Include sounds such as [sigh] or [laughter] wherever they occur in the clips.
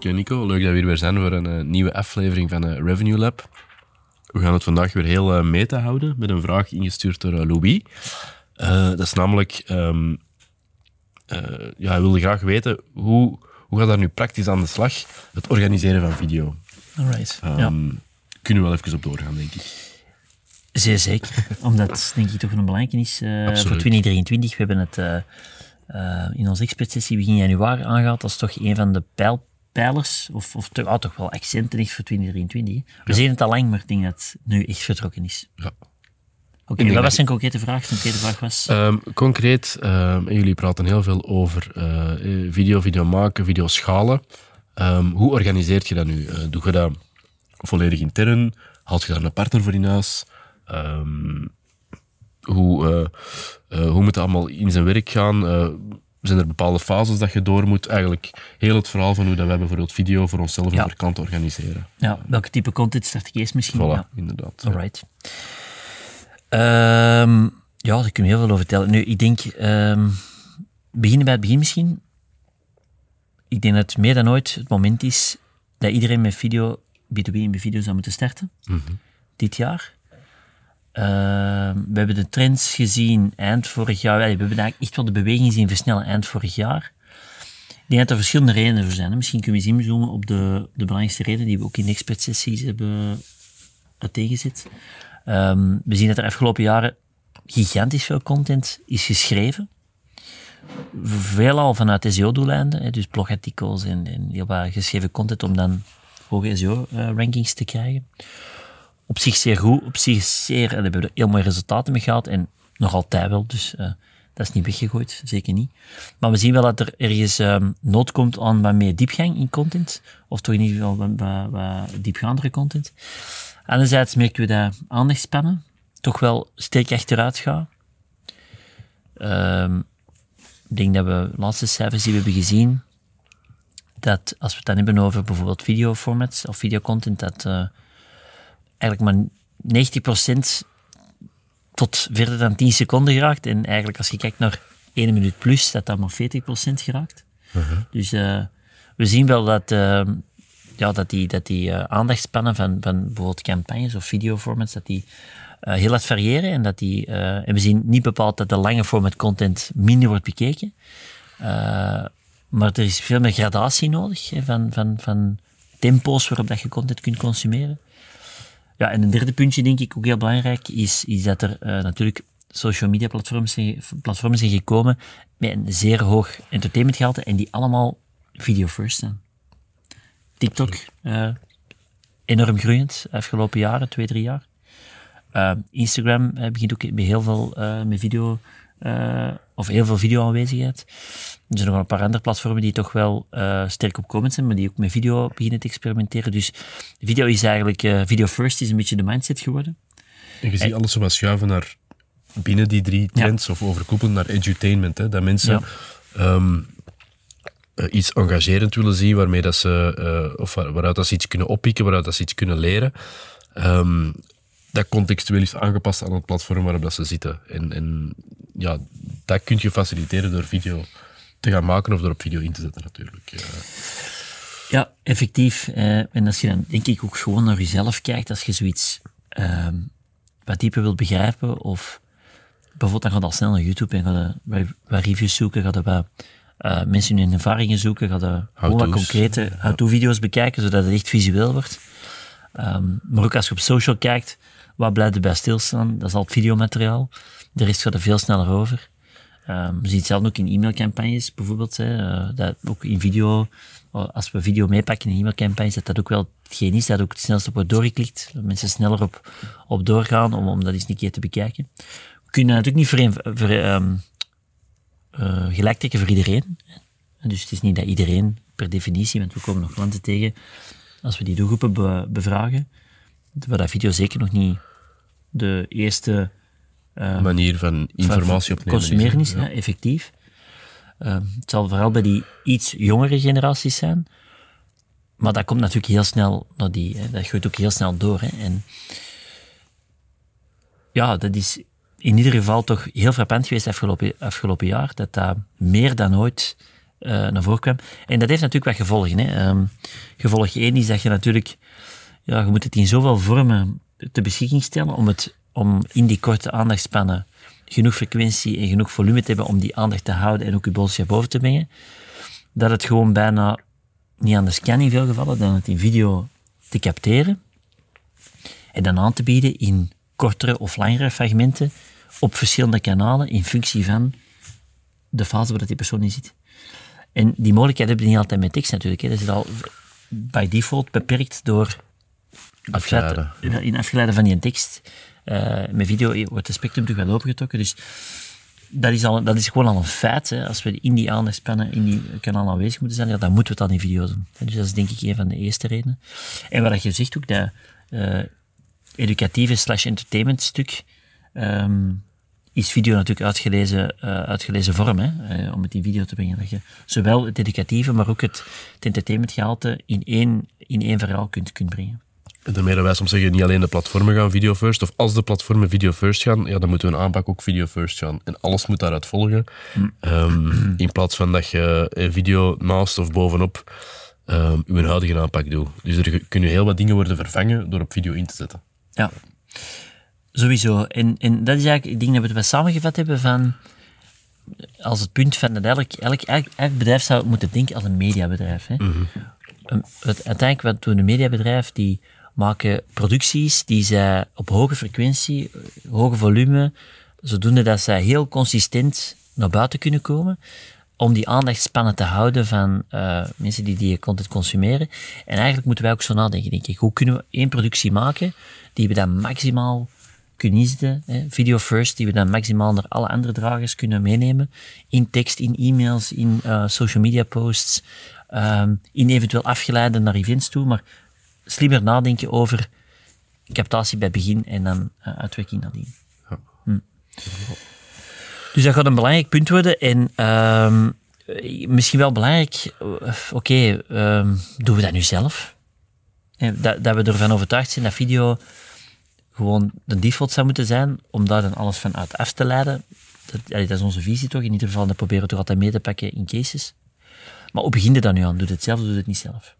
Oké Nico, leuk dat we hier weer zijn voor een eh, nieuwe aflevering van uh, Revenue Lab. We gaan het vandaag weer heel uh, meta houden met een vraag ingestuurd door Louis. dat is namelijk, um, ja, hij wilde graag weten hoe, hoe gaat dat nu praktisch aan de slag, het organiseren van video. Alright, um, ja. Kunnen we wel even op doorgaan, denk ik. Zeer zeker, omdat denk ik toch een belangrijke is voor 2023. We hebben het uh, in onze expertsessie begin januari aangehaald. Dat is toch een van de pijlpijlers, of, of toch, toch wel accenten is voor 2023. We ja. zien het al lang, maar ik denk dat het nu echt vertrokken is. Ja. Oké, okay, wat was een concrete vraag? Een concrete vraag was? Um, concreet, um, jullie praten heel veel over video, video maken, video schalen. Um, hoe organiseert je dat nu? doe je dat volledig intern? Haalt je daar een partner voor in huis? Hoe, uh, hoe moet het allemaal in zijn werk gaan? Zijn er bepaalde fases dat je door moet? Eigenlijk heel het verhaal van hoe dat wij bijvoorbeeld video voor onszelf ja. en voor klanten organiseren. Ja, welke type content start ik eerst misschien? Voilà, ja. inderdaad. Alright. Um, ja, daar kun je heel veel over vertellen. Nu, ik denk, um, beginnen bij het begin misschien. Ik denk dat het meer dan ooit het moment is dat iedereen met video, B2B en video zou moeten starten. Mm -hmm. Dit jaar. Uh, we hebben de trends gezien eind vorig jaar. We hebben eigenlijk echt wel de beweging zien versnellen eind vorig jaar. Ik denk dat er verschillende redenen voor zijn. Misschien kunnen we eens inzoomen op de, de belangrijkste redenen die we ook in de expertsessies hebben uiteengezet. Um, we zien dat er afgelopen jaren gigantisch veel content is geschreven. Veelal vanuit SEO-doeleinden, dus blogartikels en, en heel wat geschreven content om dan hoge SEO-rankings te krijgen op zich zeer goed, op zich zeer, en hebben we heel mooie resultaten mee gehad en nog altijd wel, dus uh, dat is niet weggegooid, zeker niet. Maar we zien wel dat er ergens um, nood komt aan wat meer diepgang in content, of toch in ieder geval wat, wat, wat diepgaandere content. Anderzijds merken we dat aandachtspannen toch wel sterk achteruit gaan. Um, ik denk dat we laatste cijfers die we hebben gezien, dat als we het dan hebben over bijvoorbeeld videoformats of videocontent, dat uh, eigenlijk maar 90% tot verder dan 10 seconden geraakt. En eigenlijk als je kijkt naar 1 minuut plus, dat dat maar 40% geraakt. Uh -huh. Dus uh, we zien wel dat, uh, ja, dat die, dat die uh, aandachtspannen van, van bijvoorbeeld campagnes of videoformats, dat die heel hard variëren. En, dat die, en we zien niet bepaald dat de lange format content minder wordt bekeken. maar er is veel meer gradatie nodig hè, van, van, van tempo's waarop dat je content kunt consumeren. Ja, en een derde puntje denk ik ook heel belangrijk is, is dat er uh, natuurlijk social media platforms zijn, platforms zijn gekomen met een zeer hoog entertainmentgehalte en die allemaal video first zijn. TikTok, uh, enorm groeiend, afgelopen jaren, twee, drie jaar. Uh, Instagram begint ook met heel veel met video, of heel veel video aanwezigheid. Er zijn nog een paar andere platformen die toch wel uh, sterk opkomend zijn, maar die ook met video beginnen te experimenteren. Dus video is eigenlijk, uh, video first is een beetje de mindset geworden. En je ziet alles zo wat schuiven naar binnen die drie trends, ja. of overkoepelend naar edutainment. Hè? Dat mensen ja. um, uh, iets engagerend willen zien, waarmee dat ze, of waar, waaruit dat ze iets kunnen oppikken, waaruit dat ze iets kunnen leren. Um, dat contextueel is aangepast aan het platform waarop dat ze zitten. En, en ja, dat kun je faciliteren door video te gaan maken of er op video in te zetten natuurlijk. Ja, ja effectief. Uh, en als je dan denk ik ook gewoon naar jezelf kijkt, als je zoiets uh, wat dieper wilt begrijpen of bijvoorbeeld dan gaat al snel naar YouTube en gaat je wat reviews zoeken, gaat je wat uh, mensen hun ervaringen zoeken, gaat je gewoon wat concrete how-to video's bekijken, zodat het echt visueel wordt. Um, maar ook als je op social kijkt, wat blijft er bij stilstaan? Dat is al het videomateriaal. De rest gaat er veel sneller over. Um, we zien het zelf ook in e-mailcampagnes bijvoorbeeld. Hè, uh, dat ook in video, als we video meepakken in e-mailcampagnes, dat dat ook wel hetgeen is dat ook het snelste wordt doorgeklikt. Dat mensen sneller op, op doorgaan om, om dat eens een keer te bekijken. We kunnen natuurlijk niet voor, voor, um, uh, gelijk trekken voor iedereen. Dus het is niet dat iedereen per definitie, want we komen nog klanten tegen, als we die doelgroepen be- bevragen, waar dat video zeker nog niet de eerste uh, manier van informatie opnemen consumeren is, ja. Ja, effectief. Uh, het zal vooral bij die iets jongere generaties zijn. Maar dat komt natuurlijk heel snel naar die, hè. dat gooit ook heel snel door. Hè. En ja, dat is in ieder geval toch heel frappant geweest afgelopen, afgelopen jaar, dat dat meer dan ooit uh, naar voren kwam. En dat heeft natuurlijk wat gevolgen. Hè. Um, gevolg 1 is dat je natuurlijk, ja, je moet het in zoveel vormen ter beschikking stellen om, het, om in die korte aandachtspannen genoeg frequentie en genoeg volume te hebben om die aandacht te houden en ook je boodschap boven te brengen, dat het gewoon bijna niet anders kan in veel gevallen dan het in video te capteren en dan aan te bieden in kortere of langere fragmenten op verschillende kanalen in functie van de fase waar die persoon in zit. En die mogelijkheid hebben we niet altijd met tekst natuurlijk. Hè. Dat is al by default beperkt door afgeleiden. in afgeleiden van die tekst. Uh, met video wordt het spectrum toch wel opengetrokken. Dus dat is, al, dat is gewoon al een feit. Hè. Als we in die aandachtspannen, in die kanaal aanwezig moeten zijn, ja, dan moeten we het dan in video doen. Dus dat is denk ik een van de eerste redenen. En wat je zegt ook, dat uh, educatieve slash entertainment stuk, um, is video natuurlijk uitgelezen, uh, uitgelezen vorm, hè, uh, om het in video te brengen. Dat je zowel het educatieve, maar ook het, het entertainmentgehalte in één, in één verhaal kunt, kunt brengen. En daarmee dat wij soms zeggen, niet alleen de platformen gaan video first, of als de platformen video first gaan, ja, dan moeten we een aanpak ook video first gaan. En alles moet daaruit volgen. Mm. Um, in plaats van dat je video naast of bovenop um, je huidige aanpak doet. Dus er kunnen heel wat dingen worden vervangen door op video in te zetten. Ja. Sowieso. En, en dat is eigenlijk, ik denk dat we het wel samengevat hebben van, als het punt van dat elk, elk, elk, elk bedrijf zou moeten denken als een mediabedrijf. Hè. Mm -hmm. het, uiteindelijk, wat doen een mediabedrijf, die maken producties die zij op hoge frequentie, hoge volume, zodoende dat zij heel consistent naar buiten kunnen komen, om die aandachtspannen te houden van uh, mensen die die content consumeren. En eigenlijk moeten wij ook zo nadenken, denk ik. Hoe kunnen we één productie maken die we dan maximaal hè, video first, die we dan maximaal naar alle andere dragers kunnen meenemen, in tekst, in e-mails, in uh, social media posts, um, in eventueel afgeleiden naar events toe, maar slimmer nadenken over captatie bij begin en dan uh, uitwerking nadien. Ja. Hm. Dus dat gaat een belangrijk punt worden en um, misschien wel belangrijk, oké, okay, um, doen we dat nu zelf? Dat, dat we ervan overtuigd zijn dat video gewoon de default zou moeten zijn, om daar dan alles van uit af te leiden. Dat, dat is onze visie toch, in ieder geval, dat proberen we toch altijd mee te pakken in cases. Maar hoe begin je dan nu aan? Doe het zelf of doe het niet zelf?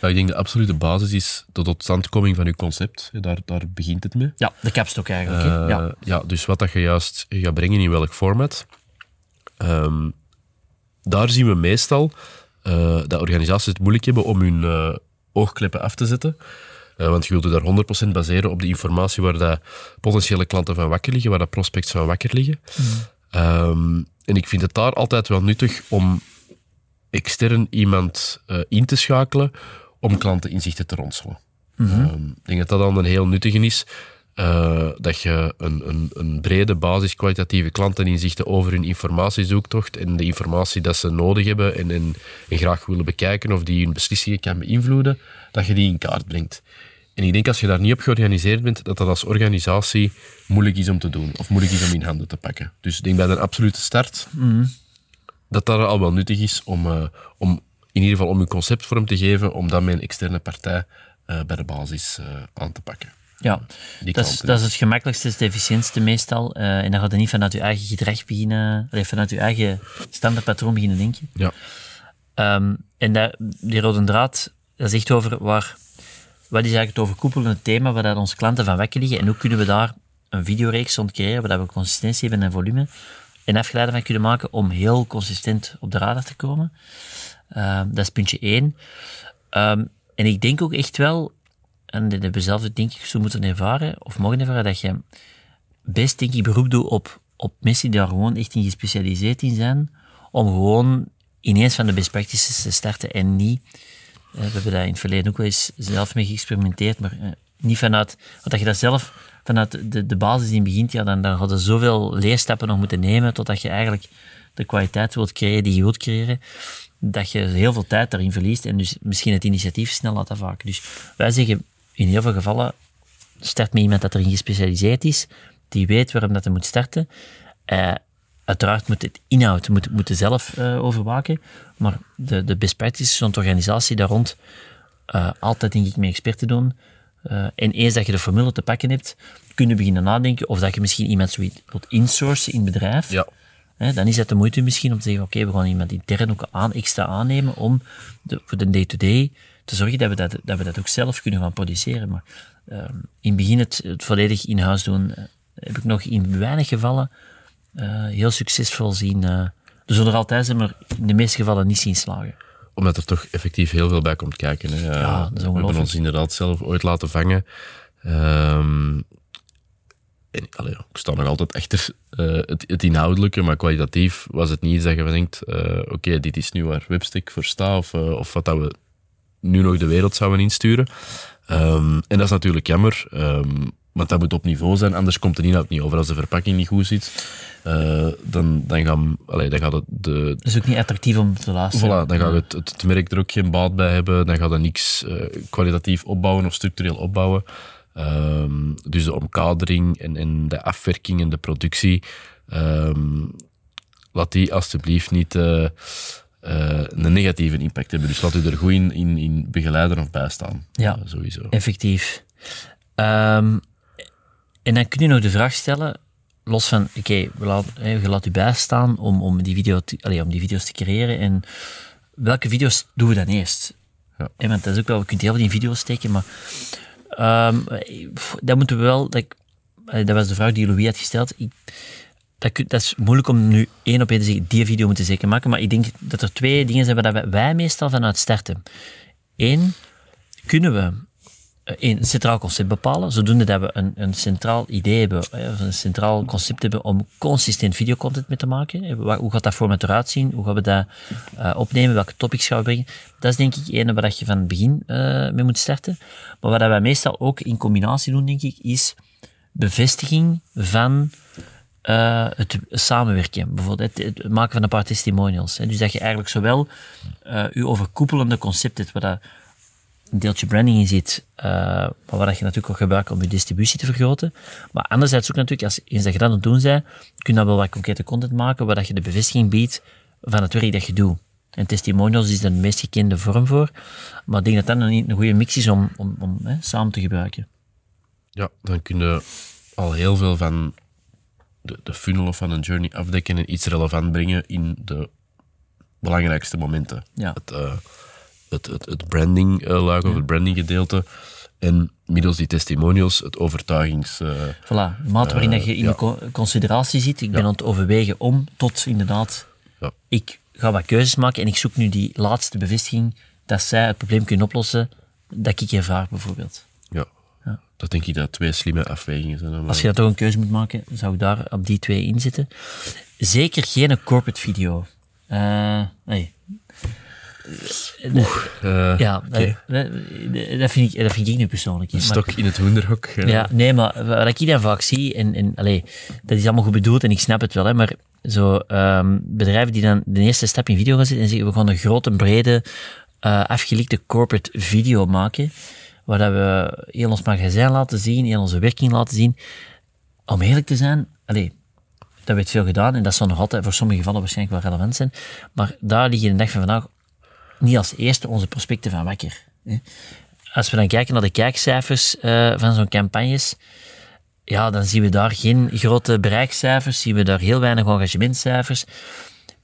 Ja, ik denk de absolute basis is de totstandkoming van je concept. Daar, daar begint het mee. Ja, de capstok eigenlijk. Uh, ja. ja, dus wat dat je juist gaat brengen in welk format. Um, daar zien we meestal uh, dat organisaties het moeilijk hebben om hun uh, oogkleppen af te zetten. Uh, want je wilt je daar 100% baseren op de informatie waar dat potentiële klanten van wakker liggen, waar dat prospects van wakker liggen. Mm. Um, en ik vind het daar altijd wel nuttig om extern iemand uh, in te schakelen om klanteninzichten te ronselen. Mm -hmm. um, ik denk dat dat dan een heel nuttige is. Uh, dat je een, een, een, brede basis kwalitatieve klanteninzichten over hun informatiezoektocht en de informatie dat ze nodig hebben en, en, en, graag willen bekijken of die hun beslissingen kan beïnvloeden, dat je die in kaart brengt. En ik denk als je daar niet op georganiseerd bent, dat dat als organisatie moeilijk is om te doen of moeilijk is om in handen te pakken. Dus ik denk bij een absolute start mm -hmm. dat dat al wel nuttig is om, uh, om in ieder geval om een concept vorm te geven, om dat met een externe partij uh, bij de basis aan te pakken. Ja, dat is, dat is het gemakkelijkste, het efficiëntste meestal. Uh, en dan gaat je niet vanuit je eigen gedrag beginnen, of vanuit je eigen standaardpatroon beginnen denken. Ja. Um, en dat, die rode draad, dat is echt over waar, wat is eigenlijk het overkoepelende thema waar dat onze klanten van wekken liggen en hoe kunnen we daar een videoreeks rond creëren waar we consistentie hebben en volume en afgeleiden van kunnen maken om heel consistent op de radar te komen. Um, dat is puntje één. Um, en ik denk ook echt wel, en dat hebben zelf denk ik zo moeten ervaren, of mogen ervaren, dat je best denk ik beroep doet op, op mensen die daar gewoon echt in gespecialiseerd in zijn, om gewoon ineens van de best practices te starten en niet, uh, we hebben daar in het verleden ook wel eens zelf mee geëxperimenteerd, maar uh, niet vanuit, want dat je dat zelf vanuit de, de basis in begint, ja, dan, dan had je zoveel leerstappen nog moeten nemen, totdat je eigenlijk de kwaliteit wilt creëren die je wilt creëren, dat je heel veel tijd daarin verliest en dus misschien het initiatief snel laat afhaken. Dus wij zeggen in heel veel gevallen, start met iemand dat erin gespecialiseerd is, die weet waarom dat hij moet starten. Uh, uiteraard moet het inhoud moet, moeten zelf uh, overwaken, maar de, de best practices rond de organisatie daar rond uh, altijd denk ik met experten doen. En eens dat je de formule te pakken hebt, kun je beginnen nadenken of dat je misschien iemand zoiets wilt insourcen in het bedrijf. Ja. Hè, dan is het de moeite misschien om te zeggen, oké, okay, we gaan iemand intern ook aan, extra aannemen om de, voor de day-to-day te zorgen dat we dat, dat we dat ook zelf kunnen gaan produceren. Maar uh, in het begin het, het volledig in huis doen, uh, heb ik nog in weinig gevallen uh, heel succesvol zien. Uh, er zullen er altijd zijn, maar in de meeste gevallen niet zien slagen omdat er toch effectief heel veel bij komt kijken. Hè. Ja, dat is we hebben ons inderdaad zelf ooit laten vangen. Um, en, allee, ik sta nog altijd achter uh, het, het, inhoudelijke, maar kwalitatief was het niet dat je denkt, uh, oké, okay, dit is nu waar Webstick voor staat, of, uh, of wat dat we nu nog de wereld zouden insturen. Um, en dat is natuurlijk jammer, um, want dat moet op niveau zijn, anders komt de inhoud niet over. Als de verpakking niet goed zit, uh, dan, dan, gaan, allee, dan gaat het de... Dat is ook niet attractief om te luisteren. Voilà, dan gaat het, het, het, merk er ook geen baat bij hebben, dan gaat het niks uh, kwalitatief opbouwen of structureel opbouwen. Um, dus de omkadering en, en de afwerking en de productie, laat die alsjeblieft niet uh, uh, een negatieve impact hebben. Dus laat u er goed in, in, in begeleiden of bijstaan. Ja, uh, sowieso. effectief. Um, en dan kun je nog de vraag stellen, los van, oké, okay, je laat u bijstaan om, om, die video te, allez, om die video's te creëren. En welke video's doen we dan eerst? Ja. En want dat is ook wel, we kunnen heel veel in video's steken, maar um, dat moeten we wel, dat, dat was de vraag die Louis had gesteld. Ik, dat, dat, is moeilijk om nu één op één te zeggen, die video moeten zeker maken, maar ik denk dat er twee dingen zijn waar wij, wij meestal vanuit starten. Eén, kunnen we een centraal concept bepalen, zodoende dat we een, een centraal idee hebben, een centraal concept hebben om consistent videocontent mee te maken. Hoe gaat dat format eruit zien? Hoe gaan we dat opnemen? Welke topics gaan we brengen? Dat is denk ik een waar je van het begin mee moet starten. Maar wat wij meestal ook in combinatie doen, denk ik, is bevestiging van uh, het samenwerken. Bijvoorbeeld het, maken van een paar testimonials. Dus dat je eigenlijk zowel je overkoepelende concept hebt, waar dat een deeltje branding in zit, uh, maar waar je natuurlijk ook gebruikt om je distributie te vergroten. Maar anderzijds ook natuurlijk, als eens dat je dat aan het doen bent, kun je dan wel wat concrete content maken, waar dat je de bevestiging biedt van het werk dat je doet. En testimonials is de meest gekende vorm voor, maar ik denk dat dat een, een goede mix is om, om, om hè, samen te gebruiken. Ja, dan kun je al heel veel van de, de funnel of van een journey afdekken en iets relevant brengen in de belangrijkste momenten. Ja. Het, uh, het, het, het branding uh, luik of het branding gedeelte. En middels die testimonials het overtuigings... Uh, voilà, de mate waarin je in ja. de consideratie zit. Ik ben aan het overwegen om tot inderdaad... Ja. Ik ga wat keuzes maken en ik zoek nu die laatste bevestiging dat zij het probleem kunnen oplossen dat ik je vraag, bijvoorbeeld. Dat denk ik dat twee slimme afwegingen zijn. Als je dat toch een keuze moet maken, zou ik daar op die twee inzetten. Zeker geen corporate video. Uh, nee, Oeh, uh, ja, okay. dat, dat, vind ik, dat vind ik nu persoonlijk. Een stok in het hoenderhok. Ja. ja, nee, maar wat ik dan vaak zie, en, en allee, dat is allemaal goed bedoeld en ik snap het wel, hè, maar zo um, bedrijven die dan de eerste stap in video gaan zitten en zeggen, we gaan een grote, brede, uh, afgelikte corporate video maken, waar we heel ons magazijn laten zien, heel onze werking laten zien. Om eerlijk te zijn, allee, dat werd veel gedaan en dat zal nog altijd voor sommige gevallen waarschijnlijk wel relevant zijn, maar daar liggen de dag van vandaag niet als eerste onze prospecten van wakker. Als we dan kijken naar de kijkcijfers uh, van zo'n campagnes, ja, dan zien we daar geen grote bereikcijfers, zien we daar heel weinig engagementcijfers.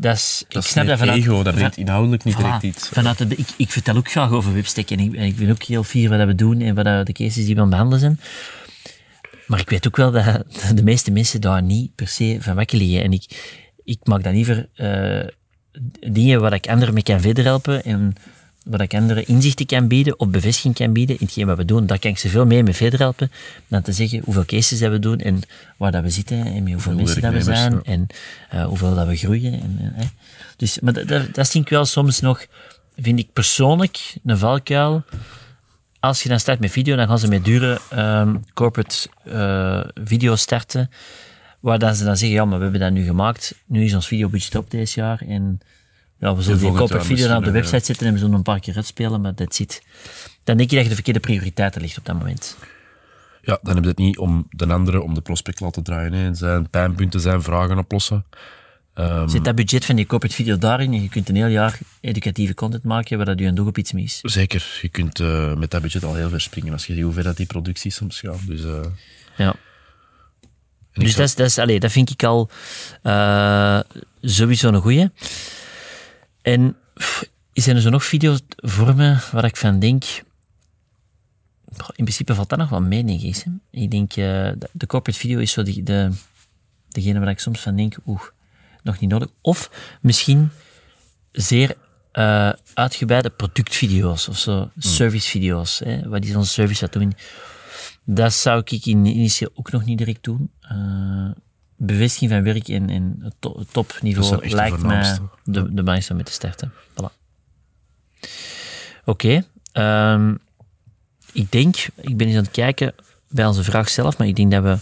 Dat is, dat ik snap dat vanuit, ego, dat brengt inhoudelijk niet direct iets. Vanuit de, ik, ik vertel ook graag over Webstack en ik, en ik ben ook heel fier wat we doen en wat de cases die we aan het behandelen zijn. Maar ik weet ook wel dat [laughs] de meeste mensen daar niet per se van wakker liggen. En ik, ik maak dan liever uh, dingen waar ik anderen mee kan verder helpen en waar ik anderen inzichten kan bieden of bevestiging kan bieden in hetgeen wat we doen. Daar kan ik ze veel meer mee verder helpen dan te zeggen hoeveel cases dat we doen en waar dat we zitten en met hoeveel mensen dat we zijn ja. en uh, hoeveel dat we groeien. En, en, dus, maar dat, dat, dat vind ik wel soms nog, vind ik persoonlijk, een valkuil. Als je dan start met video, dan gaan ze met dure um, corporate uh, video starten waar dan ze dan zeggen, ja, maar we hebben dat nu gemaakt, nu is ons videobudget op deze jaar en ja, we zullen die dan op de website zetten en we zullen een paar keer uitspelen, maar dat zit. Dan denk je dat je de verkeerde prioriteiten ligt op dat moment. Ja, dan heb je het niet om de andere, om de prospect laten draaien. Hè. Zijn pijnpunten, zijn vragen oplossen. Ehm, Zit dat budget van die corporate video daarin en je kunt een heel jaar educatieve content maken waar dat je een doel op iets mis. Zeker, je kunt eh, met dat budget al heel ver springen als je ziet hoe ver dat die producties soms gaan. Dus, eh, Ja. Dus dat, is, dat, is, allee, dat vind ik al eh, sowieso een goeie. En pff, zijn er zo nog videovormen waar ik van denk... In principe valt dat nog wel mee, denk ik. hè. Ik denk, eh, de- corporate video is zo die, de, degene waar ik soms van denk, oeh, nog niet nodig. Of misschien zeer eh, uitgebreide productvideo's of zo, servicevideo's, hè, waar die zo'n service wat doen. Dat zou ik in initieel ook nog niet direct doen. Eh, bevestiging van werk en, en het to- topniveau lijkt mij voornaamste. de, de belangrijkste om mee te starten. Voilà. Oké. ehm, ik denk, ik ben eens aan het kijken bij onze vraag zelf, maar ik denk dat we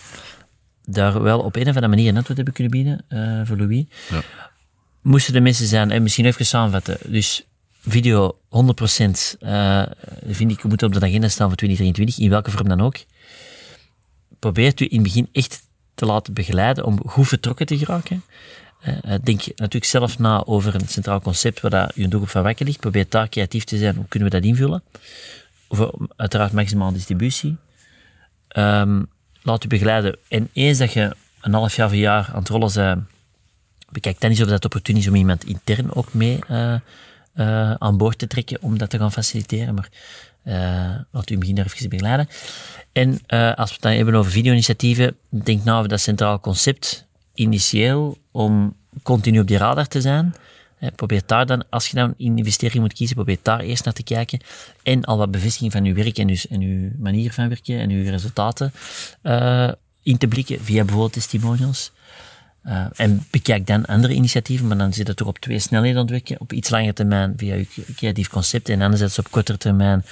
daar wel op een of andere manier een antwoord hebben kunnen bieden eh, voor Louis. Ja. Moesten de mensen zijn, en misschien even samenvatten, dus video 100% eh vind ik moet op de agenda staan voor 2023, in welke vorm dan ook. Probeert u in het begin echt te laten begeleiden om goed vertrokken te geraken. Eh, eh, denk natuurlijk zelf na over een centraal concept waar dat je doelgroep van wakker ligt. Probeer daar creatief te zijn. Hoe kunnen we dat invullen? Voor uiteraard maximale distributie. Ehm, laat u begeleiden. En eens dat je een half jaar of een jaar aan het rollen bent, bekijk dan eens of dat opportun is om iemand intern ook mee eh, aan boord te trekken om dat te gaan faciliteren. Maar eh laat u in het begin daar even begeleiden. En eh, als we het dan hebben over video-initiatieven, denk nou over dat centraal concept initieel om continu op die radar te zijn. Eh, probeer daar dan, als je dan een investering moet kiezen, probeer daar eerst naar te kijken. En al wat bevestiging van uw werk en uw, en uw manier van werken en uw resultaten eh, in te blikken via bijvoorbeeld testimonials. Eh, en bekijk dan andere initiatieven, maar dan zit het toch op twee snelheden ontwikkelen. Op iets langere termijn via je creatief concept en anderzijds op kortere termijn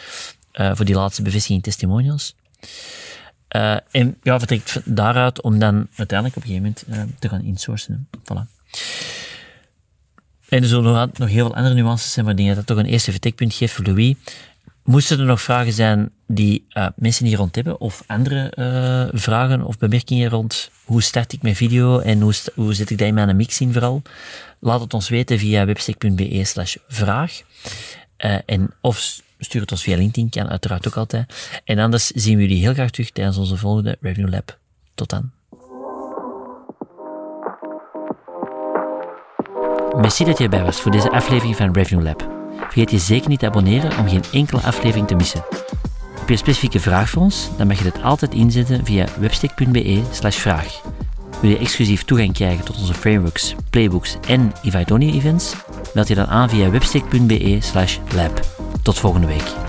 eh, voor die laatste bevestiging in testimonials. Eh, en ja, vertrekt daaruit om dan uiteindelijk op een gegeven moment eh, te gaan insourcen. Voilà. En er zullen nog, heel veel andere nuances zijn, maar ik dat toch een eerste vertrekpunt geeft voor Louis. Moesten er nog vragen zijn die mensen hier rond hebben, of andere vragen of bemerkingen rond hoe start ik mijn video en hoe, hoe zet ik dat in mijn mix in vooral? Laat het ons weten via webstack.be slash vraag. En, of stuur het ons via LinkedIn, kan uiteraard ook altijd. En anders zien we jullie heel graag terug tijdens onze volgende Revenue Lab. Tot dan. Merci dat je erbij was voor deze aflevering van Revenue Lab. Vergeet je zeker niet te abonneren om geen enkele aflevering te missen. Heb je een specifieke vraag voor ons? Dan mag je dit altijd inzetten via webstick.be slash vraag. Wil je exclusief toegang krijgen tot onze frameworks, playbooks en Only events? Meld je dan aan via webstick.be slash lab. Tot volgende week.